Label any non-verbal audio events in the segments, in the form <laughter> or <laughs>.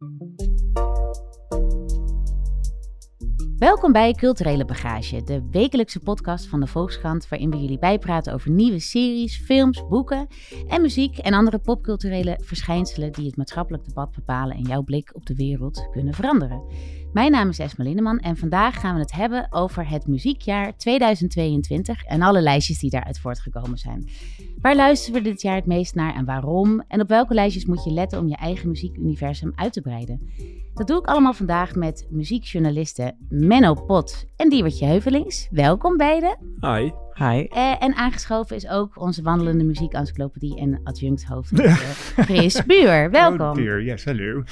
Thank you. Welkom bij Culturele Bagage, de wekelijkse podcast van de Volkskrant, waarin we jullie bijpraten over nieuwe series, films, boeken en muziek en andere popculturele verschijnselen die het maatschappelijk debat bepalen en jouw blik op de wereld kunnen veranderen. Mijn naam is Esma Lindeman en vandaag gaan we het hebben over het muziekjaar 2022 en alle lijstjes die daaruit voortgekomen zijn. Waar luisteren we dit jaar het meest naar en waarom? En op welke lijstjes moet je letten om je eigen muziekuniversum uit te breiden? Dat doe ik allemaal vandaag met muziekjournalisten Menno Pot en Diewertje Heuvelings. Welkom beiden. Hi. Hi. Eh, en aangeschoven is ook onze wandelende muziekencyclopedie en adjunct hoofdredacteur Chris Buur. <laughs> Welkom. Oh dear, yes, hallo.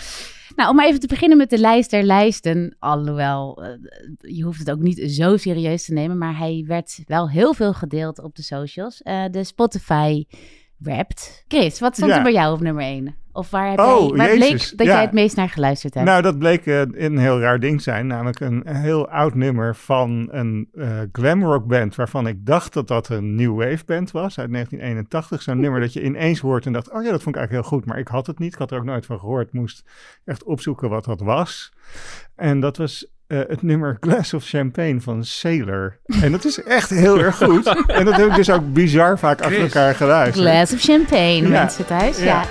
Nou, om maar even te beginnen met de lijst der lijsten. Alhoewel, eh, je hoeft het ook niet zo serieus te nemen. Maar hij werd wel heel veel gedeeld op de socials. Eh, de Spotify Wrapped. Chris, wat stond Ja. er bij jou op nummer 1? Of waar, heb Oh, jij, waar bleek dat ja. jij het meest naar geluisterd hebt? Nou, dat bleek eh, een heel raar ding zijn. Namelijk een heel oud nummer van een eh glamrock band. Waarvan ik dacht dat dat een new wave band was uit 1981. Zo'n nummer dat je ineens hoort en dacht, oh ja, dat vond ik eigenlijk heel goed. Maar ik had het niet. Ik had er ook nooit van gehoord. Moest echt opzoeken wat dat was. En dat was eh, het nummer Glass of Champagne van Sailor. En dat is echt heel erg goed. En dat heb ik dus ook bizar vaak achter elkaar geluisterd. Glass of champagne, Ja. mensen thuis. Ja. Ja.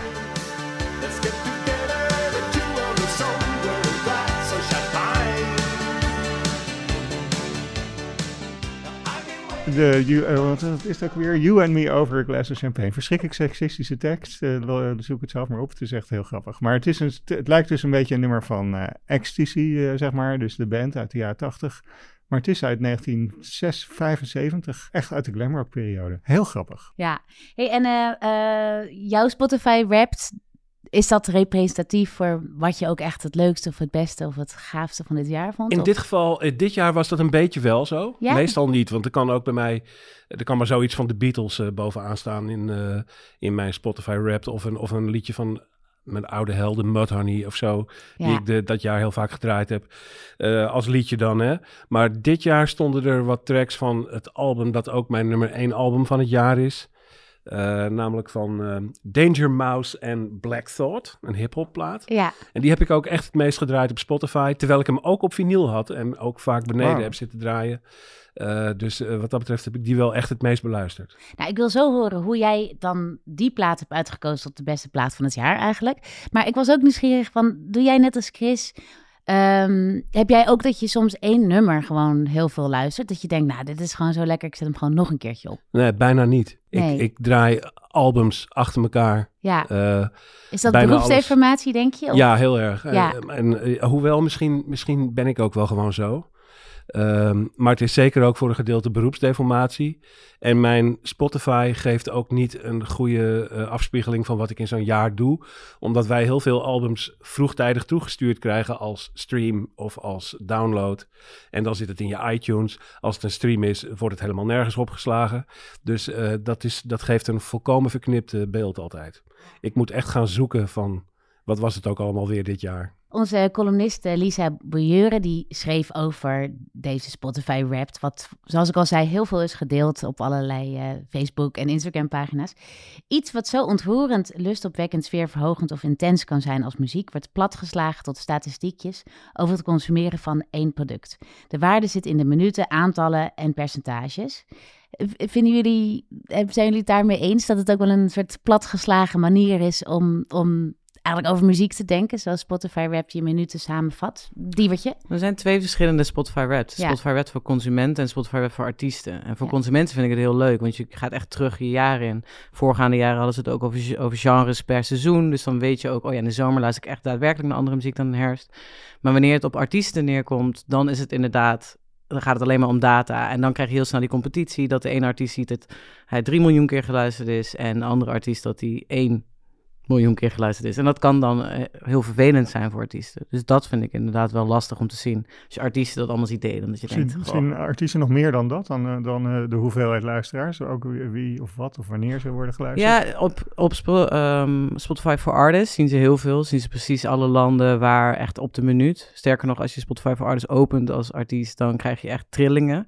De, you, eh, wat is ook weer? You and me over a glass of champagne. Verschrikkelijk seksistische tekst. eh, lo- zoek het zelf maar op. Het is echt heel grappig. Maar het, is een, het lijkt dus een beetje een nummer van eh, Ecstasy, eh, zeg maar. Dus de band uit de jaren 80. Maar het is uit 1975. Echt uit de glamrock periode. Heel grappig. Ja. Hey, en eh, eh, jouw Spotify Wrapped, is dat representatief voor wat je ook echt het leukste of het beste of het gaafste van dit jaar vond? In Of- dit geval, eh, dit jaar was dat een beetje wel zo. Ja? Meestal niet, want er kan ook bij mij, er kan maar zoiets van de Beatles eh, bovenaan staan in, eh, in mijn Spotify Wrapped of een, of een liedje van mijn oude helden, Mudhoney of zo, die ik de, dat jaar heel vaak gedraaid heb, als liedje dan. Hè. Maar dit jaar stonden er wat tracks van het album dat ook mijn nummer één album van het jaar is. Eh, namelijk van eh, Danger Mouse en Black Thought, een hip-hop plaat. Ja, En die heb ik ook echt het meest gedraaid op Spotify. Terwijl ik hem ook op vinyl had en ook vaak beneden heb zitten draaien. Eh, dus wat dat betreft heb ik die wel echt het meest beluisterd. nou, ik wil zo horen hoe jij dan die plaat hebt uitgekozen tot de beste plaat van het jaar eigenlijk. Maar ik was ook nieuwsgierig van, doe jij net als Chris, ehm, heb jij ook dat je soms één nummer gewoon heel veel luistert? Dat je denkt, nou, dit is gewoon zo lekker, ik zet hem gewoon nog een keertje op. Nee, bijna niet. Nee. Ik, ik draai albums achter elkaar. Ja, Eh, is dat beroepsdeformatie, denk je? Of- ja, heel erg. Eh, Ja. en, eh, hoewel, misschien, misschien ben ik ook wel gewoon zo. Ehm, maar het is zeker ook voor een gedeelte beroepsdeformatie. En mijn Spotify geeft ook niet een goede eh, afspiegeling van wat ik in zo'n jaar doe. Omdat wij heel veel albums vroegtijdig toegestuurd krijgen als stream of als download. En dan zit het in je iTunes. Als het een stream is, wordt het helemaal nergens opgeslagen. Dus eh, dat, is, dat geeft een volkomen verknipte beeld altijd. Ik moet echt gaan zoeken van wat was het ook allemaal weer dit jaar. Onze columniste Lisa Bouilleuren, die schreef over deze Spotify Wrapped, wat, zoals ik al zei, heel veel is gedeeld op allerlei eh, Facebook- en Instagram-pagina's. Iets wat zo ontroerend, lustopwekkend, sfeerverhogend of intens kan zijn als muziek, wordt platgeslagen tot statistiekjes over het consumeren van één product. De waarde zit in de minuten, aantallen en percentages. Vinden jullie, eh, zijn jullie het daarmee eens dat het ook wel een soort platgeslagen manier is om, om eigenlijk over muziek te denken, zoals Spotify Wrapped je minuten samenvat? Diewertje? Er zijn twee verschillende Spotify Wrapped. Ja. Spotify Wrapped voor consumenten en Spotify Wrapped voor artiesten. En voor consumenten vind ik het heel leuk, want je gaat echt terug je jaren in. Voorgaande jaren hadden ze het ook over, over genres per seizoen. Dus dan weet je ook, oh ja, in de zomer luister ik echt daadwerkelijk naar andere muziek dan in de herfst. Maar wanneer het op artiesten neerkomt, dan is het inderdaad... Dan gaat het alleen maar om data. En dan krijg je heel snel die competitie. Dat de ene artiest ziet dat hij 3 miljoen keer geluisterd is. En de andere artiest dat hij 1 miljoen keer geluisterd is. En dat kan dan eh, heel vervelend zijn voor artiesten. Dus dat vind ik inderdaad wel lastig om te zien. Als je artiesten dat allemaal ziet delen, dat je Misschien, denkt... artiesten nog meer dan dat, dan, eh, dan eh, de hoeveelheid luisteraars. Ook wie, of wat of wanneer ze worden geluisterd. Ja, op, op ehm, Spotify for Artists zien ze heel veel. Zien ze precies alle landen waar echt op de minuut. Sterker nog, als je Spotify for Artists opent als artiest, dan krijg je echt trillingen.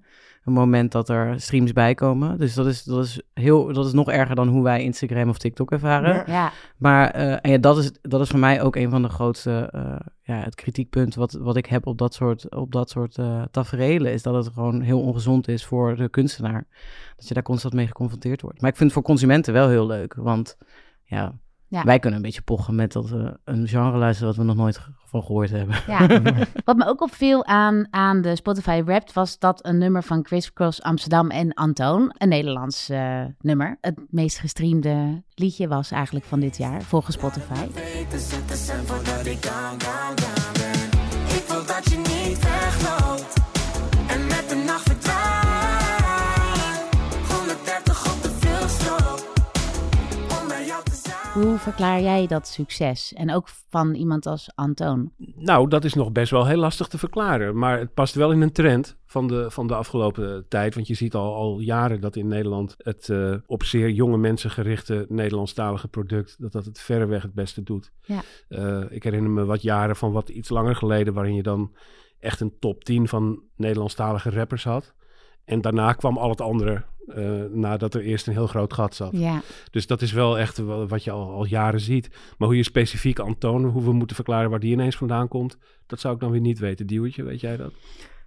Een moment dat er streams bij komen. Dus dat is, dat is, heel, dat is nog erger dan hoe wij Instagram of TikTok ervaren. Ja. Maar eh, en ja, dat, is, dat is voor mij ook een van de grootste, eh, ja, het kritiekpunt wat, wat ik heb op dat soort, op dat soort eh tafereelen, is dat het gewoon heel ongezond is voor de kunstenaar. Dat je daar constant mee geconfronteerd wordt. Maar ik vind het voor consumenten wel heel leuk, want ja, Ja. wij kunnen een beetje pochen met dat we een genre luisteren wat we nog nooit van gehoord hebben. <laughs> ja. Wat me ook opviel aan, aan de Spotify Wrapped was dat een nummer van Chris Cross Amsterdam en Antoon, een Nederlands eh, nummer, het meest gestreamde liedje was eigenlijk van dit jaar, volgens Spotify. Ik wil dat je niet wegloopt en met de nacht Hoe verklaar jij dat succes? En ook van iemand als Antoon. Nou, dat is nog best wel heel lastig te verklaren. Maar het past wel in een trend van de, van de afgelopen tijd. Want je ziet al, al jaren dat in Nederland het eh, op zeer jonge mensen gerichte Nederlandstalige product, dat dat het verreweg het beste doet. Ja. Eh, ik herinner me wat jaren van wat iets langer geleden, waarin je dan echt een top 10 van Nederlandstalige rappers had. En daarna kwam al het andere, eh, nadat er eerst een heel groot gat zat. Ja, Dus dat is wel echt wat je al, al jaren ziet. Maar hoe je specifiek Antoon, hoe we moeten verklaren waar die ineens vandaan komt, dat zou ik dan weer niet weten. Diewertje, weet jij dat?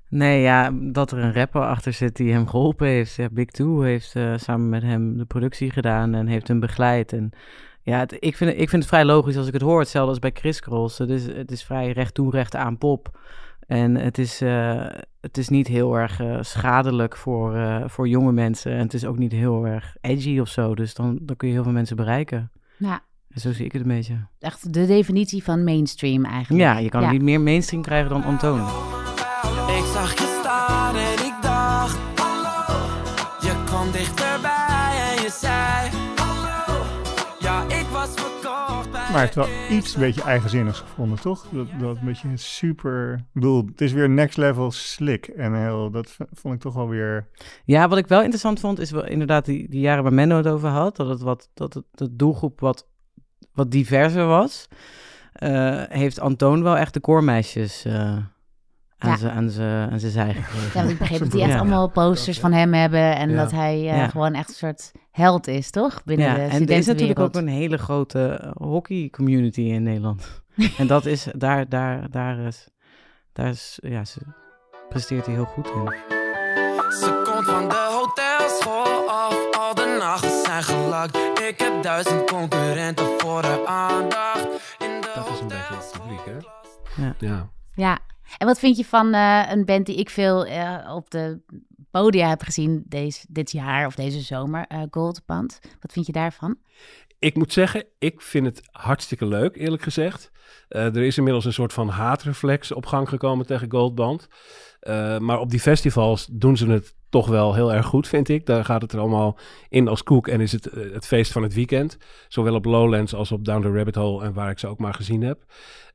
Nee, ja, dat er een rapper achter zit die hem geholpen heeft. Ja, Big Two heeft eh, samen met hem de productie gedaan en heeft hem begeleid. En ja, het- ik, vind, ik vind het vrij logisch als ik het hoor. Hetzelfde als bij Chris Cross. Het is, het is vrij recht toe, recht aan pop. En het is, eh, het is niet heel erg eh, schadelijk voor, eh, voor jonge mensen. En het is ook niet heel erg edgy of zo. Dus dan, dan kun je heel veel mensen bereiken. nou, En zo zie ik het een beetje. echt de definitie van mainstream eigenlijk. Ja, je kan Ja. niet meer mainstream krijgen dan Antoon. Ik zag je staan en ik dacht Hallo Je kwam dichterbij en je zei Maar hij heeft wel iets een beetje eigenzinnigs gevonden, toch? Dat, dat een beetje super... Ik bedoel, het is weer next level slick. En heel, dat vond ik toch wel weer... Ja, wat ik wel interessant vond, is wel inderdaad die, die jaren waar Menno het over had. Dat, het wat, dat het, de doelgroep wat, wat diverser was. Eh, heeft Antoon wel echt de koormeisjes eh aan Ja. zijn aan zijn- aan zijn zij gekregen. Ja, want ik begreep dat die echt Ja. allemaal posters van hem hebben. En Ja. dat hij eh, Ja. gewoon echt een soort held is, toch? Binnen Ja, de en er is natuurlijk ook een hele grote eh, hockey-community in Nederland. <laughs> en dat is, daar, daar, daar is, daar is, ja, ze presteert hij heel goed in. Ze komt van de hotelschool af, al de nachten zijn gelakt. Ik heb duizend concurrenten voor de aandacht. In de Dat is een beetje het publiek, hè? Ja. Ja. Ja. En wat vind je van eh, een band die ik veel eh, op de podia heb gezien deze, dit jaar of deze zomer, eh Goldband. Wat vind je daarvan? Ik moet zeggen, ik vind het hartstikke leuk, eerlijk gezegd. Er is inmiddels een soort van haatreflex op gang gekomen tegen Goldband. Maar op die festivals doen ze het toch wel heel erg goed, vind ik. Daar gaat het er allemaal in als koek en is het het feest van het weekend. Zowel op Lowlands als op Down the Rabbit Hole en waar ik ze ook maar gezien heb.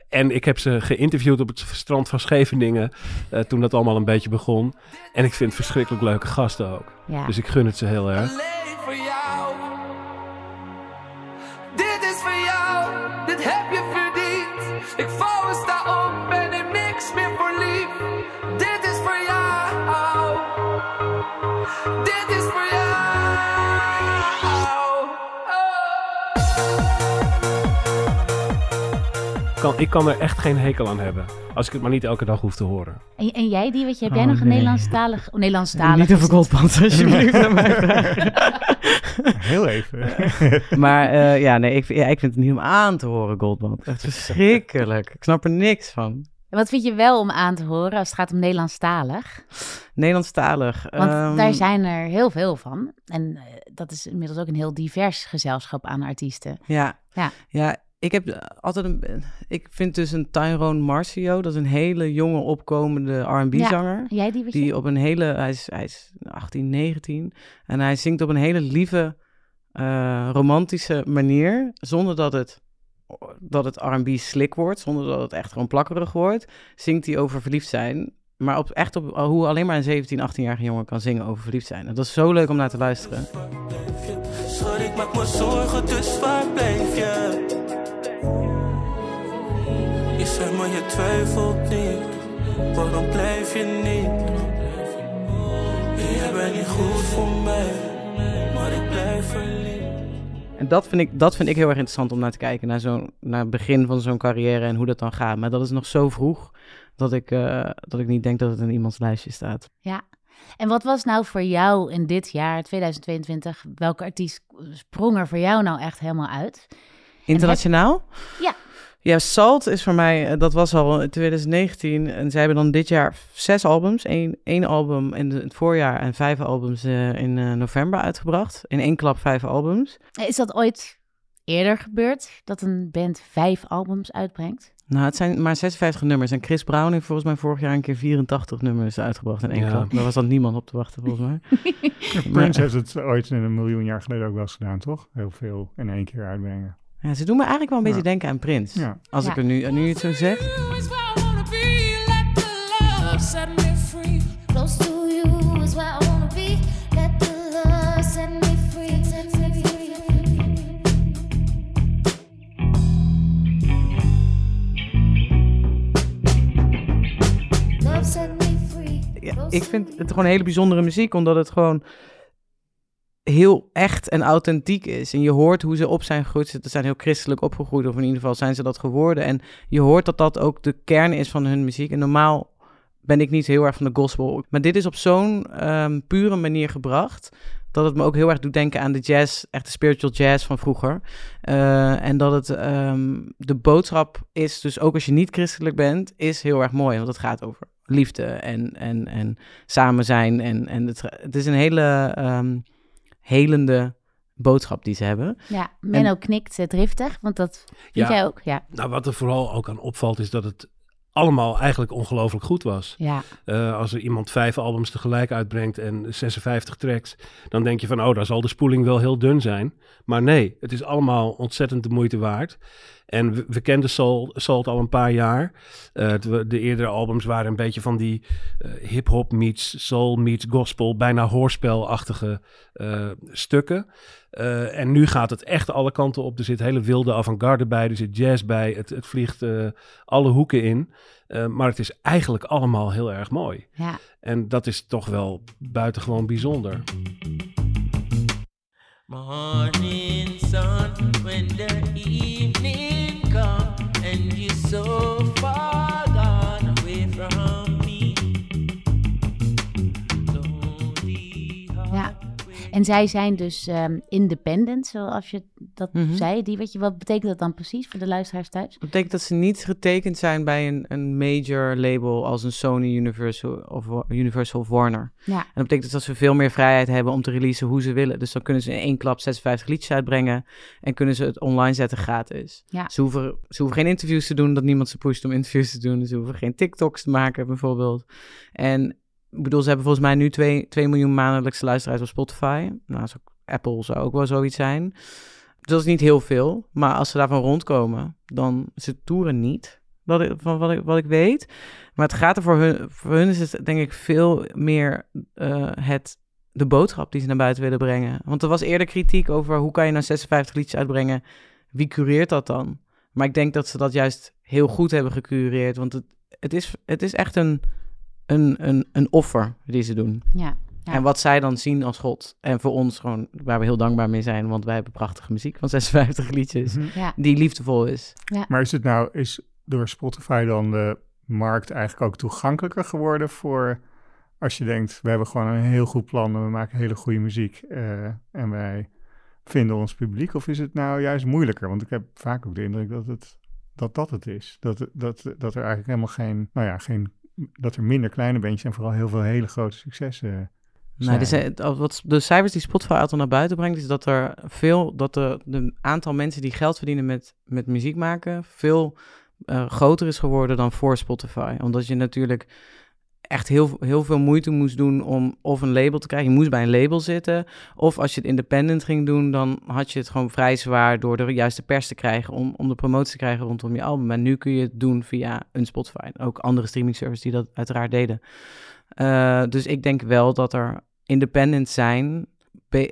En ik heb ze geïnterviewd op het strand van Scheveningen eh, toen dat allemaal een beetje begon. En ik vind het verschrikkelijk leuke gasten ook. Ja. Dus ik gun het ze heel erg. Alleen voor jou. Dit is voor jou, dit heb je verdiend. Ik sta op Kan, ik kan er echt geen hekel aan hebben. Als ik het maar niet elke dag hoef te horen. En, en jij, die, weet je, heb jij Oh, nog een. Nederlandstalig... Oh, <laughs> Nederlandstalig. Niet over Goldband, <laughs> alsjeblieft. aan mij vragen. Heel even. <laughs> Maar eh, ja, nee, ik, ja, ik vind het niet om aan te horen, Goldband. Echt verschrikkelijk. Ik snap er niks van. En wat vind je wel om aan te horen als het gaat om Nederlandstalig? Nederlandstalig. Want ehm, daar zijn er heel veel van. En eh, dat is inmiddels ook een heel divers gezelschap aan artiesten. Ja. Ja. ja. Ik heb eh, altijd een... Ik vind dus een Tyrone Marcio, dat is een hele jonge opkomende R&B-zanger. Jij die, weet je? Die op een hele... Hij is, hij is 18, 19. En hij zingt op een hele lieve, eh, romantische manier. Zonder dat het, dat het R&B slik wordt. Zonder dat het echt gewoon plakkerig wordt. Zingt hij over verliefd zijn. Maar op, echt op hoe alleen maar een 17, 18-jarige jongen kan zingen over verliefd zijn. En dat is zo leuk om naar te luisteren. Schat, ik maak me zorgen, dus waar bleef je? Je zei maar je twijfelt niet, waarom blijf je niet? niet goed voor mij, maar ik blijf verliefd. En dat vind, ik, dat vind ik heel erg interessant om naar te kijken. Naar, zo'n, naar het begin van zo'n carrière en hoe dat dan gaat. Maar dat is nog zo vroeg dat ik, eh, dat ik niet denk dat het in iemands lijstje staat. Ja. En wat was nou voor jou in dit jaar, 2022, welke artiest sprong er voor jou nou echt helemaal uit? Internationaal? Ja. Ja, Salt is voor mij, eh, dat was al in 2019. En zij hebben dan dit jaar zes albums. Eén, één album in het voorjaar en vijf albums eh, in eh, november uitgebracht. In één klap vijf albums. Is dat ooit eerder gebeurd, dat een band vijf albums uitbrengt? Nou, het zijn maar 56 nummers. En Chris Brown heeft volgens mij vorig jaar een keer 84 nummers uitgebracht in één Ja. klap. Daar was dan niemand op te wachten, volgens mij. <laughs> Prince heeft het ooit een miljoen jaar geleden ook wel eens gedaan, toch? Heel veel in één keer uitbrengen. Ja, ze doen me eigenlijk wel een beetje Ja. denken aan Prince. Ja. Als Ja. ik er nu, nu het zo zeg. ik vind het gewoon hele bijzondere muziek, omdat het gewoon heel echt en authentiek is. En je hoort hoe ze op zijn gegroeid. Ze zijn heel christelijk opgegroeid, of in ieder geval zijn ze dat geworden. En je hoort dat dat ook de kern is van hun muziek. En normaal ben ik niet heel erg van de gospel. Maar dit is op zo'n ehm, pure manier gebracht. Dat het me ook heel erg doet denken aan de jazz, echt de spiritual jazz van vroeger. Eh, en dat het ehm, de boodschap is, dus ook als je niet christelijk bent, is heel erg mooi. Want het gaat over liefde en, en, en samen zijn. En, en het, het is een hele ehm, helende boodschap die ze hebben. Ja, Menno knikt eh, driftig, want dat vind Ja. jij ook. Ja, Nou, wat er vooral ook aan opvalt is dat het allemaal eigenlijk ongelooflijk goed was. ja. Eh, als er iemand vijf albums tegelijk uitbrengt en 56 tracks, dan denk je van, oh, daar zal de spoeling wel heel dun zijn. Maar nee, het is allemaal ontzettend de moeite waard. En we, we kenden Salt, Salt al een paar jaar. Eh, de, de eerdere albums waren een beetje van die eh, hip-hop meets soul meets gospel, bijna hoorspelachtige eh, stukken. En nu gaat het echt alle kanten op. Er zit hele wilde avant-garde bij, er zit jazz bij. Het, het vliegt alle hoeken in. Maar het is eigenlijk allemaal heel erg mooi. ja. En dat is toch wel buitengewoon bijzonder. Morning sun, when the evening come, and you're so far gone away from En zij zijn dus ehm, independent, zoals je dat Mhm. zei. Die, weet je, wat betekent dat dan precies voor de luisteraars thuis? Dat betekent dat ze niet getekend zijn bij een, een major label als een Sony, Universal of, Universal of Warner. Ja. En dat betekent dus dat ze veel meer vrijheid hebben om te releasen hoe ze willen. Dus dan kunnen ze in één klap 56 liedjes uitbrengen en kunnen ze het online zetten gratis. Ja. Ze, hoeven, ze hoeven geen interviews te doen, dat niemand ze pusht om interviews te doen. Ze hoeven geen TikToks te maken bijvoorbeeld. En ik bedoel, ze hebben volgens mij nu 2, 2 miljoen maandelijkse luisteraars op Spotify. Nou, Apple zou ook wel zoiets zijn. Dus dat is niet heel veel. Maar als ze daarvan rondkomen, dan ze toeren niet. Wat ik, van wat ik, wat ik weet. Maar het gaat er voor hun, voor hun is het denk ik veel meer eh, het, de boodschap die ze naar buiten willen brengen. Want er was eerder kritiek over hoe kan je nou 56 liedjes uitbrengen. Wie cureert dat dan? Maar ik denk dat ze dat juist heel goed hebben gecureerd. Want het, het, is, het is echt een, een, een, een offer die ze doen. Ja. Ja. En wat zij dan zien als God. En voor ons gewoon, waar we heel dankbaar mee zijn. Want wij hebben prachtige muziek van 56 liedjes. Mhm. Ja. Die liefdevol is. Maar is het nou, is door Spotify dan de markt eigenlijk ook toegankelijker geworden voor als je denkt, we hebben gewoon een heel goed plan en we maken hele goede muziek eh, en wij vinden ons publiek? Of is het nou juist moeilijker? Want ik heb vaak ook de indruk dat het, dat, dat het is. Dat, dat, dat er eigenlijk helemaal geen, nou ja, geen, dat er minder kleine bandjes en vooral heel veel hele grote successen Nee, zijn. wat, de cijfers die Spotify altijd naar buiten brengt, is dat er veel, dat de, de aantal mensen die geld verdienen met, met muziek maken, veel eh, groter is geworden dan voor Spotify. Omdat je natuurlijk echt heel, heel veel moeite moest doen om of een label te krijgen. Je moest bij een label zitten. Of als je het independent ging doen, dan had je het gewoon vrij zwaar door de juiste pers te krijgen om, om de promotie te krijgen rondom je album. En nu kun je het doen via een Spotify. Ook andere streaming services die dat uiteraard deden. Eh, dus ik denk wel dat er independent zijn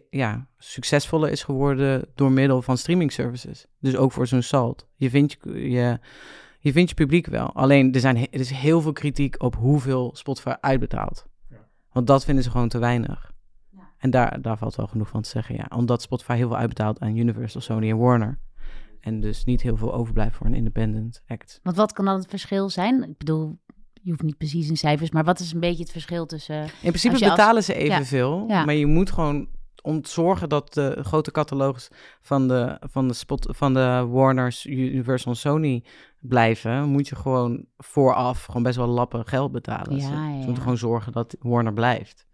ja, succesvoller is geworden door middel van streaming services. Dus ook voor zo'n Salt. Je vindt je, je, je vindt je publiek wel. Alleen er, zijn, er is heel veel kritiek op hoeveel Spotify uitbetaalt. Want dat vinden ze gewoon te weinig. En daar, daar valt wel genoeg van te zeggen, ja. Omdat Spotify heel veel uitbetaalt aan Universal, Sony en Warner. En dus niet heel veel overblijft voor een independent act. Want wat kan dan het verschil zijn? Ik bedoel, je hoeft niet precies in cijfers, maar wat is een beetje het verschil tussen... In principe als- betalen ze evenveel, ja. maar je moet gewoon om te zorgen dat de grote catalogus van de, van de, spot, van de Warners, Universal en Sony blijven, moet je gewoon vooraf gewoon best wel lappen geld betalen. Ja, ze, ja, ze moeten ja. gewoon zorgen dat Warner blijft.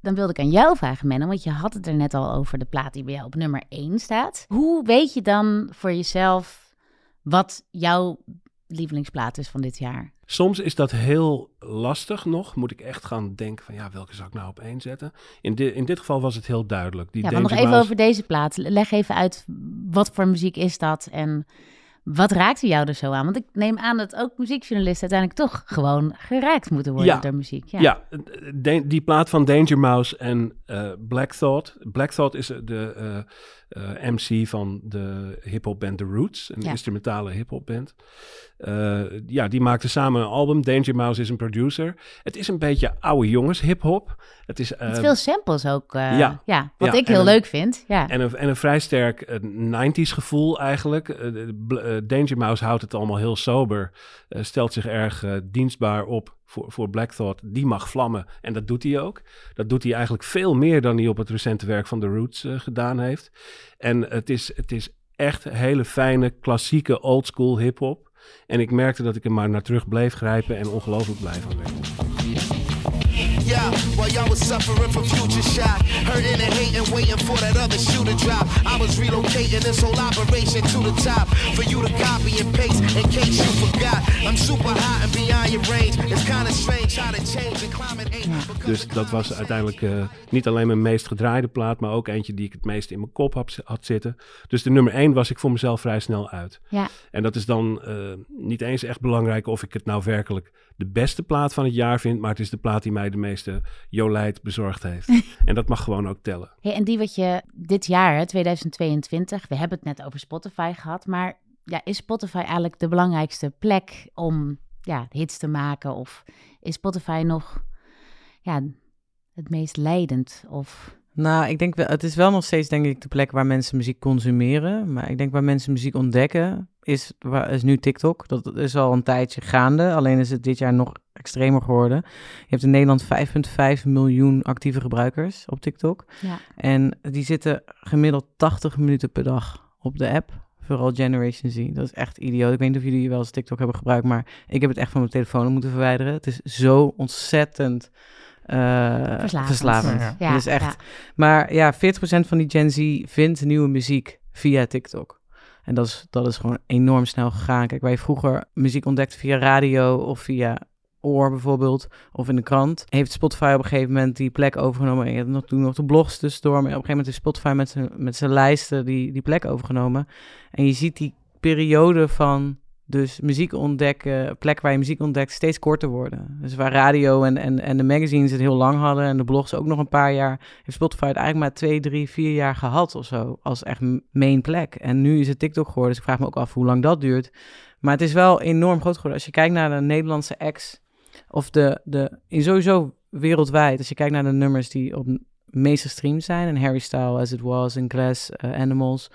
Dan wilde ik aan jou vragen, Menno, want je had het er net al over de plaat die bij jou op nummer 1 staat. Hoe weet je dan voor jezelf wat jouw lievelingsplaat is van dit jaar? Soms is dat heel lastig nog. Moet ik echt gaan denken van ja, welke zou ik nou op één zetten? In, di- in dit geval was het heel duidelijk. Die Ja, maar nog even Mouse- over deze plaat. Leg even uit, wat voor muziek is dat en wat raakte jou er zo aan? Want ik neem aan dat ook muziekjournalisten uiteindelijk toch gewoon geraakt moeten worden Ja. door muziek. Ja. Ja, de- die plaat van Danger Mouse en eh, Black Thought. Black Thought is de eh, eh, MC van de hip-hop band The Roots, een Ja. instrumentale hip-hop band. Eh, ja, die maakten samen een album. Danger Mouse is een producer. Het is een beetje oude jongens hip-hop. Het is eh, Met veel samples ook. eh, ja. ja. wat ik heel een- leuk vind. Ja. En een, en een vrij sterk eh, 90s gevoel eigenlijk. Eh, de eh, Danger Mouse houdt het allemaal heel sober. eh, stelt zich erg eh, dienstbaar op voor, voor Black Thought. Die mag vlammen. En dat doet hij ook. Dat doet hij eigenlijk veel meer dan hij op het recente werk van The Roots eh, gedaan heeft. En het is, het is echt hele fijne, klassieke, oldschool hip-hop. En ik merkte dat ik er maar naar terug bleef grijpen en ongelooflijk blij van werd. Yeah, while y'all was suffering from future shock, hurting and hating, waiting for that other shoe to drop. I was relocating this whole operation to the top for you to copy and paste in case you forgot. I'm super hot and beyond your range. It's kind of strange how to change and climate Dus dat was uiteindelijk eh, niet alleen mijn meest gedraaide plaat, maar ook eentje die ik het meest in mijn kop had, had zitten. Dus de nummer 1 was ik voor mezelf vrij snel uit. Ja. En dat is dan eh, niet eens echt belangrijk of ik het nou werkelijk de beste plaat van het jaar vind, maar het is de plaat die mij de meeste jolijt bezorgd heeft. <laughs> en dat mag gewoon ook tellen. Hey, en die wat je dit jaar, hè, 2022, we hebben het net over Spotify gehad, maar ja, is Spotify eigenlijk de belangrijkste plek om ja, hits te maken? Of is Spotify nog ja, het meest leidend? Of Nou, ik denk wel, het is wel nog steeds denk ik de plek waar mensen muziek consumeren. Maar ik denk waar mensen muziek ontdekken, is, is nu TikTok. Dat is al een tijdje gaande, alleen is het dit jaar nog extremer geworden. Je hebt in Nederland 5,5 miljoen actieve gebruikers op TikTok. ja, En die zitten gemiddeld 80 minuten per dag op de app. Vooral Generation Z. Dat is echt idioot. Ik weet niet of jullie wel eens TikTok hebben gebruikt, maar ik heb het echt van mijn telefoon moeten verwijderen. Het is zo ontzettend Verslavend. verslavend. Ja, is echt. ja. Maar ja, 40% van die Gen Z vindt nieuwe muziek via TikTok. En dat is, dat is gewoon enorm snel gegaan. Kijk, waar je vroeger muziek ontdekte via radio of via oor bijvoorbeeld, of in de krant, heeft Spotify op een gegeven moment die plek overgenomen. En je had nog, toen nog de blogs tussendoor, maar op een gegeven moment heeft Spotify met zijn, met zijn lijsten die, die plek overgenomen. En je ziet die periode van dus muziek ontdekken, plek waar je muziek ontdekt, steeds korter worden. Dus waar radio en, en, en de magazines het heel lang hadden en de blogs ook nog een paar jaar, heeft Spotify het eigenlijk maar twee, drie, vier jaar gehad of zo, als echt main plek. En nu is het TikTok geworden, dus ik vraag me ook af hoe lang dat duurt. Maar het is wel enorm groot geworden. Als je kijkt naar de Nederlandse acts, of de, de in sowieso wereldwijd, als je kijkt naar de nummers die op meest gestreamd zijn, en Harry Style, As It Was, en Glass, eh, Animals,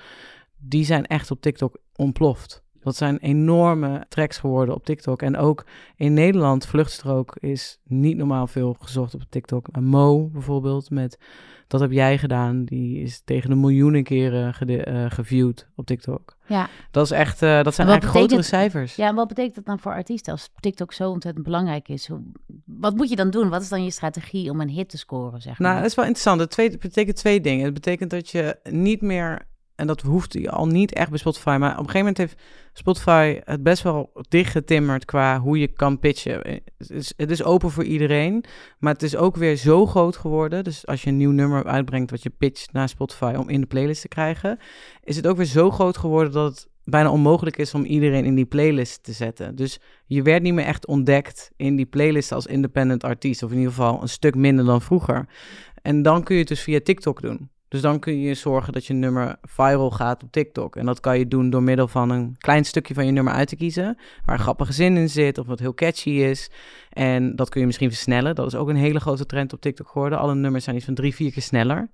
die zijn echt op TikTok ontploft. Dat zijn enorme tracks geworden op TikTok. En ook in Nederland, Vluchtstrook is niet normaal veel gezocht op TikTok. En Mo bijvoorbeeld, met Dat heb jij gedaan, die is tegen de miljoenen keren gede- eh, geviewd op TikTok. Ja. Dat is echt, eh, dat zijn eigenlijk grotere cijfers. ja, en wat betekent dat dan voor artiesten als TikTok zo ontzettend belangrijk is? Hoe- Wat moet je dan doen? Wat is dan je strategie om een hit te scoren, zeg maar? Nou, dat is wel interessant. Het betekent twee dingen. Het betekent dat je niet meer, en dat hoeft je al niet echt bij Spotify, maar op een gegeven moment heeft Spotify het best wel dichtgetimmerd qua hoe je kan pitchen. Het is, het is open voor iedereen, maar het is ook weer zo groot geworden. Dus als je een nieuw nummer uitbrengt wat je pitcht naar Spotify om in de playlist te krijgen, is het ook weer zo groot geworden dat het bijna onmogelijk is om iedereen in die playlist te zetten. Dus je werd niet meer echt ontdekt in die playlist als independent artiest, of in ieder geval een stuk minder dan vroeger. En dan kun je het dus via TikTok doen. Dus dan kun je zorgen dat je nummer viral gaat op TikTok. En dat kan je doen door middel van een klein stukje van je nummer uit te kiezen. Waar een grappige zin in zit of wat heel catchy is. En dat kun je misschien versnellen. Dat is ook een hele grote trend op TikTok geworden. Alle nummers zijn iets van drie, vier keer sneller.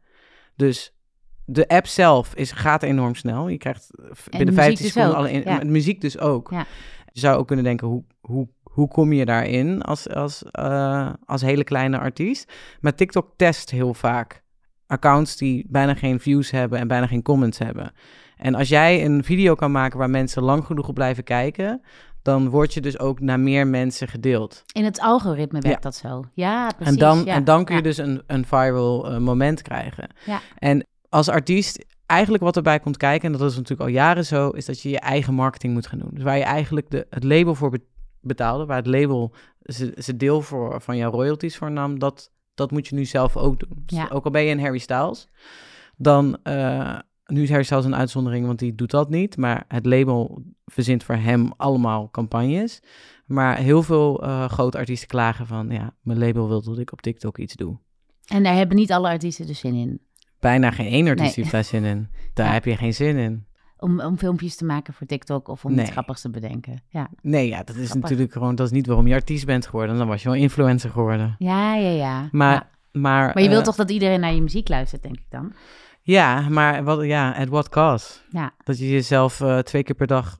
Dus de app zelf is, gaat enorm snel. Je krijgt eh, binnen muziek 15 dus seconden ook, alle in, ja. met muziek dus ook. Ja. Je zou ook kunnen denken, hoe, hoe, hoe kom je daarin als, als, eh, als hele kleine artiest? Maar TikTok test heel vaak accounts die bijna geen views hebben en bijna geen comments hebben. En als jij een video kan maken waar mensen lang genoeg op blijven kijken, dan word je dus ook naar meer mensen gedeeld. In het algoritme werkt Ja. dat zo. Ja, precies. en, dan, ja, en dan kun je ja. dus een, een viral eh, moment krijgen. Ja. En als artiest, eigenlijk wat erbij komt kijken, en dat is natuurlijk al jaren zo, is dat je je eigen marketing moet gaan doen. Dus waar je eigenlijk de, het label voor be- betaalde, waar het label zijn deel voor, van jouw royalties voor nam, dat, dat moet je nu zelf ook doen. Dus. Ook al ben je een Harry Styles, dan, eh, nu is Harry Styles een uitzondering, want die doet dat niet, maar het label verzint voor hem allemaal campagnes. Maar heel veel eh, grote artiesten klagen van, ja, mijn label wil dat ik op TikTok iets doe. En daar hebben niet alle artiesten dus zin in. Bijna geen één artiest Nee. heeft daar zin in. Daar <laughs> Ja. heb je geen zin in. Om, om filmpjes te maken voor TikTok of om Nee. iets grappigs te bedenken. Ja, Nee, ja, dat is Grappig. natuurlijk gewoon, dat is niet waarom je artiest bent geworden. Dan was je wel influencer geworden. ja, ja. ja. Maar, Ja. maar, Maar je wilt eh, toch dat iedereen naar je muziek luistert, denk ik dan? Ja, maar wat, ja, at what cost? Ja. Dat je jezelf eh, twee keer per dag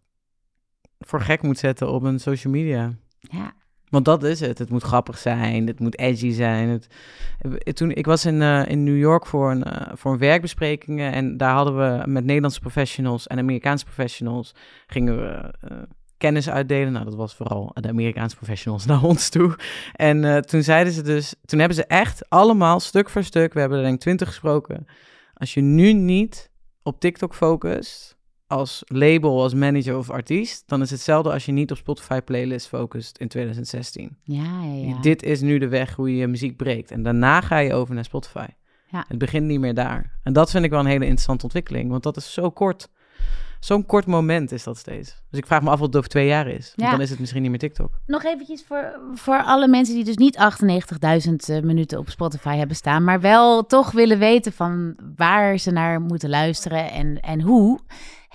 voor gek moet zetten op een social media. Ja. Want dat is het. Het moet grappig zijn. Het moet edgy zijn. Het, eh, toen, ik was in, eh, in New York voor een, eh, voor een werkbesprekingen. En daar hadden we met Nederlandse professionals en Amerikaanse professionals... gingen we kennis uitdelen. Nou, dat was vooral de Amerikaanse professionals <laughs> naar ons toe. En toen zeiden ze dus... Toen hebben ze echt allemaal stuk voor stuk... We hebben er denk ik twintig gesproken. Als je nu niet op TikTok focust... als label, als manager of artiest... dan is het hetzelfde als je niet op Spotify playlist focust in 2016. Ja, ja, ja. Dit is nu de weg hoe je je muziek breekt. En daarna ga je over naar Spotify. Ja. Het begint niet meer daar. En dat vind ik wel een hele interessante ontwikkeling. Want dat is zo kort. Zo'n kort moment is dat steeds. Dus ik vraag me af wat het over twee jaar is. Want Ja. dan is het misschien niet meer TikTok. Nog eventjes voor, voor alle mensen die dus niet 98.000 eh, minuten op Spotify hebben staan, maar wel toch willen weten van waar ze naar moeten luisteren en, en hoe.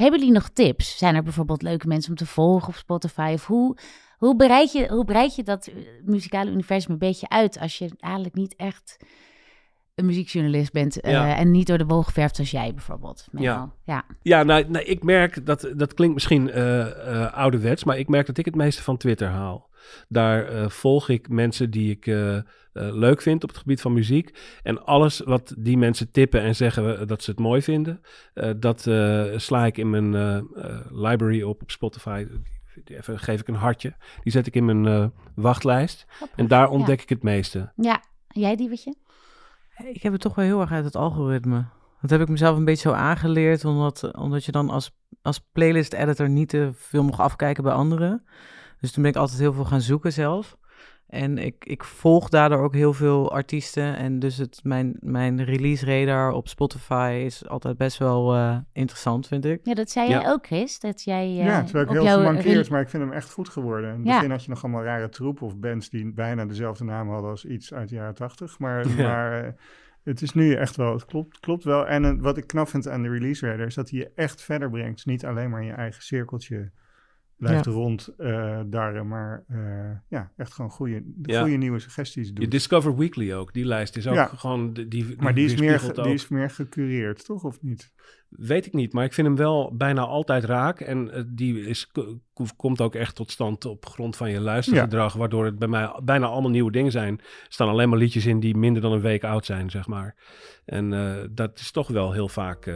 Hebben jullie nog tips? Zijn er bijvoorbeeld leuke mensen om te volgen op Spotify? Of hoe, hoe, bereid, je, hoe breid je dat eh, muzikale universum een beetje uit als je eigenlijk niet echt een muziekjournalist bent eh, en niet door de wol geverfd als jij bijvoorbeeld? Ja. Ja. Ja, nou, nou, ik merk dat, dat klinkt misschien eh, ouderwets, maar ik merk dat ik het meeste van Twitter haal. Daar eh, volg ik mensen die ik eh, eh, leuk vind op het gebied van muziek. En alles wat die mensen tippen en zeggen dat ze het mooi vinden, eh, dat eh, sla ik in mijn library op op Spotify. Even geef ik een hartje. Die zet ik in mijn eh, wachtlijst. En daar ontdek ik het meeste. Ja, En jij Diewetje? Ik heb het toch wel heel erg uit het algoritme. Dat heb ik mezelf een beetje zo aangeleerd, omdat, omdat je dan als, als playlist editor niet te veel mocht afkijken bij anderen. Dus toen ben ik altijd heel veel gaan zoeken zelf. En ik, ik volg daardoor ook heel veel artiesten. En dus het, mijn, mijn release radar op Spotify is altijd best wel eh, interessant, vind ik. Ja, dat zei Ja. jij ook, Chris. Dat jij eh, ja, terwijl ik op heel jouw gemankeerd, maar ik vind hem echt goed geworden. In het Ja. begin had je nog allemaal rare troepen of bands die bijna dezelfde naam hadden als iets uit de jaren tachtig. Maar, <laughs> Ja. maar eh, het is nu echt wel, het klopt, klopt wel. En eh, wat ik knap vind aan de release radar is dat hij je echt verder brengt. Dus niet alleen maar in je eigen cirkeltje blijft Ja. rond eh darren, maar eh, ja, echt gewoon goede, Ja. goede nieuwe suggesties Je doet. Discover Weekly ook, die lijst is ook Ja. gewoon... Die, die, maar die is, meer, ge- die is meer gecureerd, toch? Of niet? Weet ik niet, maar ik vind hem wel bijna altijd raak. En eh, die is, ko- ko- komt ook echt tot stand op grond van je luistergedrag. Waardoor het bij mij bijna allemaal nieuwe dingen zijn. Er staan alleen maar liedjes in die minder dan een week oud zijn, zeg maar. En eh, dat is toch wel heel vaak...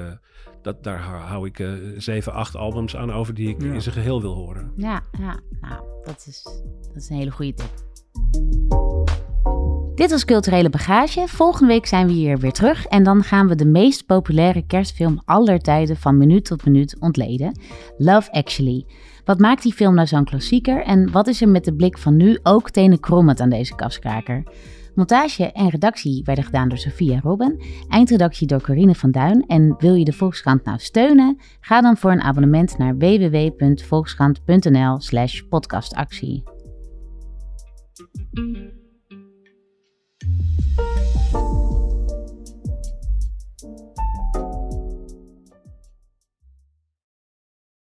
dat, daar hou ik eh, zeven, acht albums aan over die ik Ja. in zijn geheel wil horen. Ja, ja, nou, dat is, dat is een hele goede tip. Dit was Culturele Bagage. Volgende week zijn we hier weer terug. En dan gaan we de meest populaire kerstfilm aller tijden van minuut tot minuut ontleden. Love Actually. Wat maakt die film nou zo'n klassieker? En wat is er met de blik van nu ook tenen krommend aan deze kaskraker? Montage en redactie werden gedaan door Sophia Robben. Eindredactie door Corine van Duin. En wil je de Volkskrant nou steunen? Ga dan voor een abonnement naar www.volkskrant.nl slash podcastactie.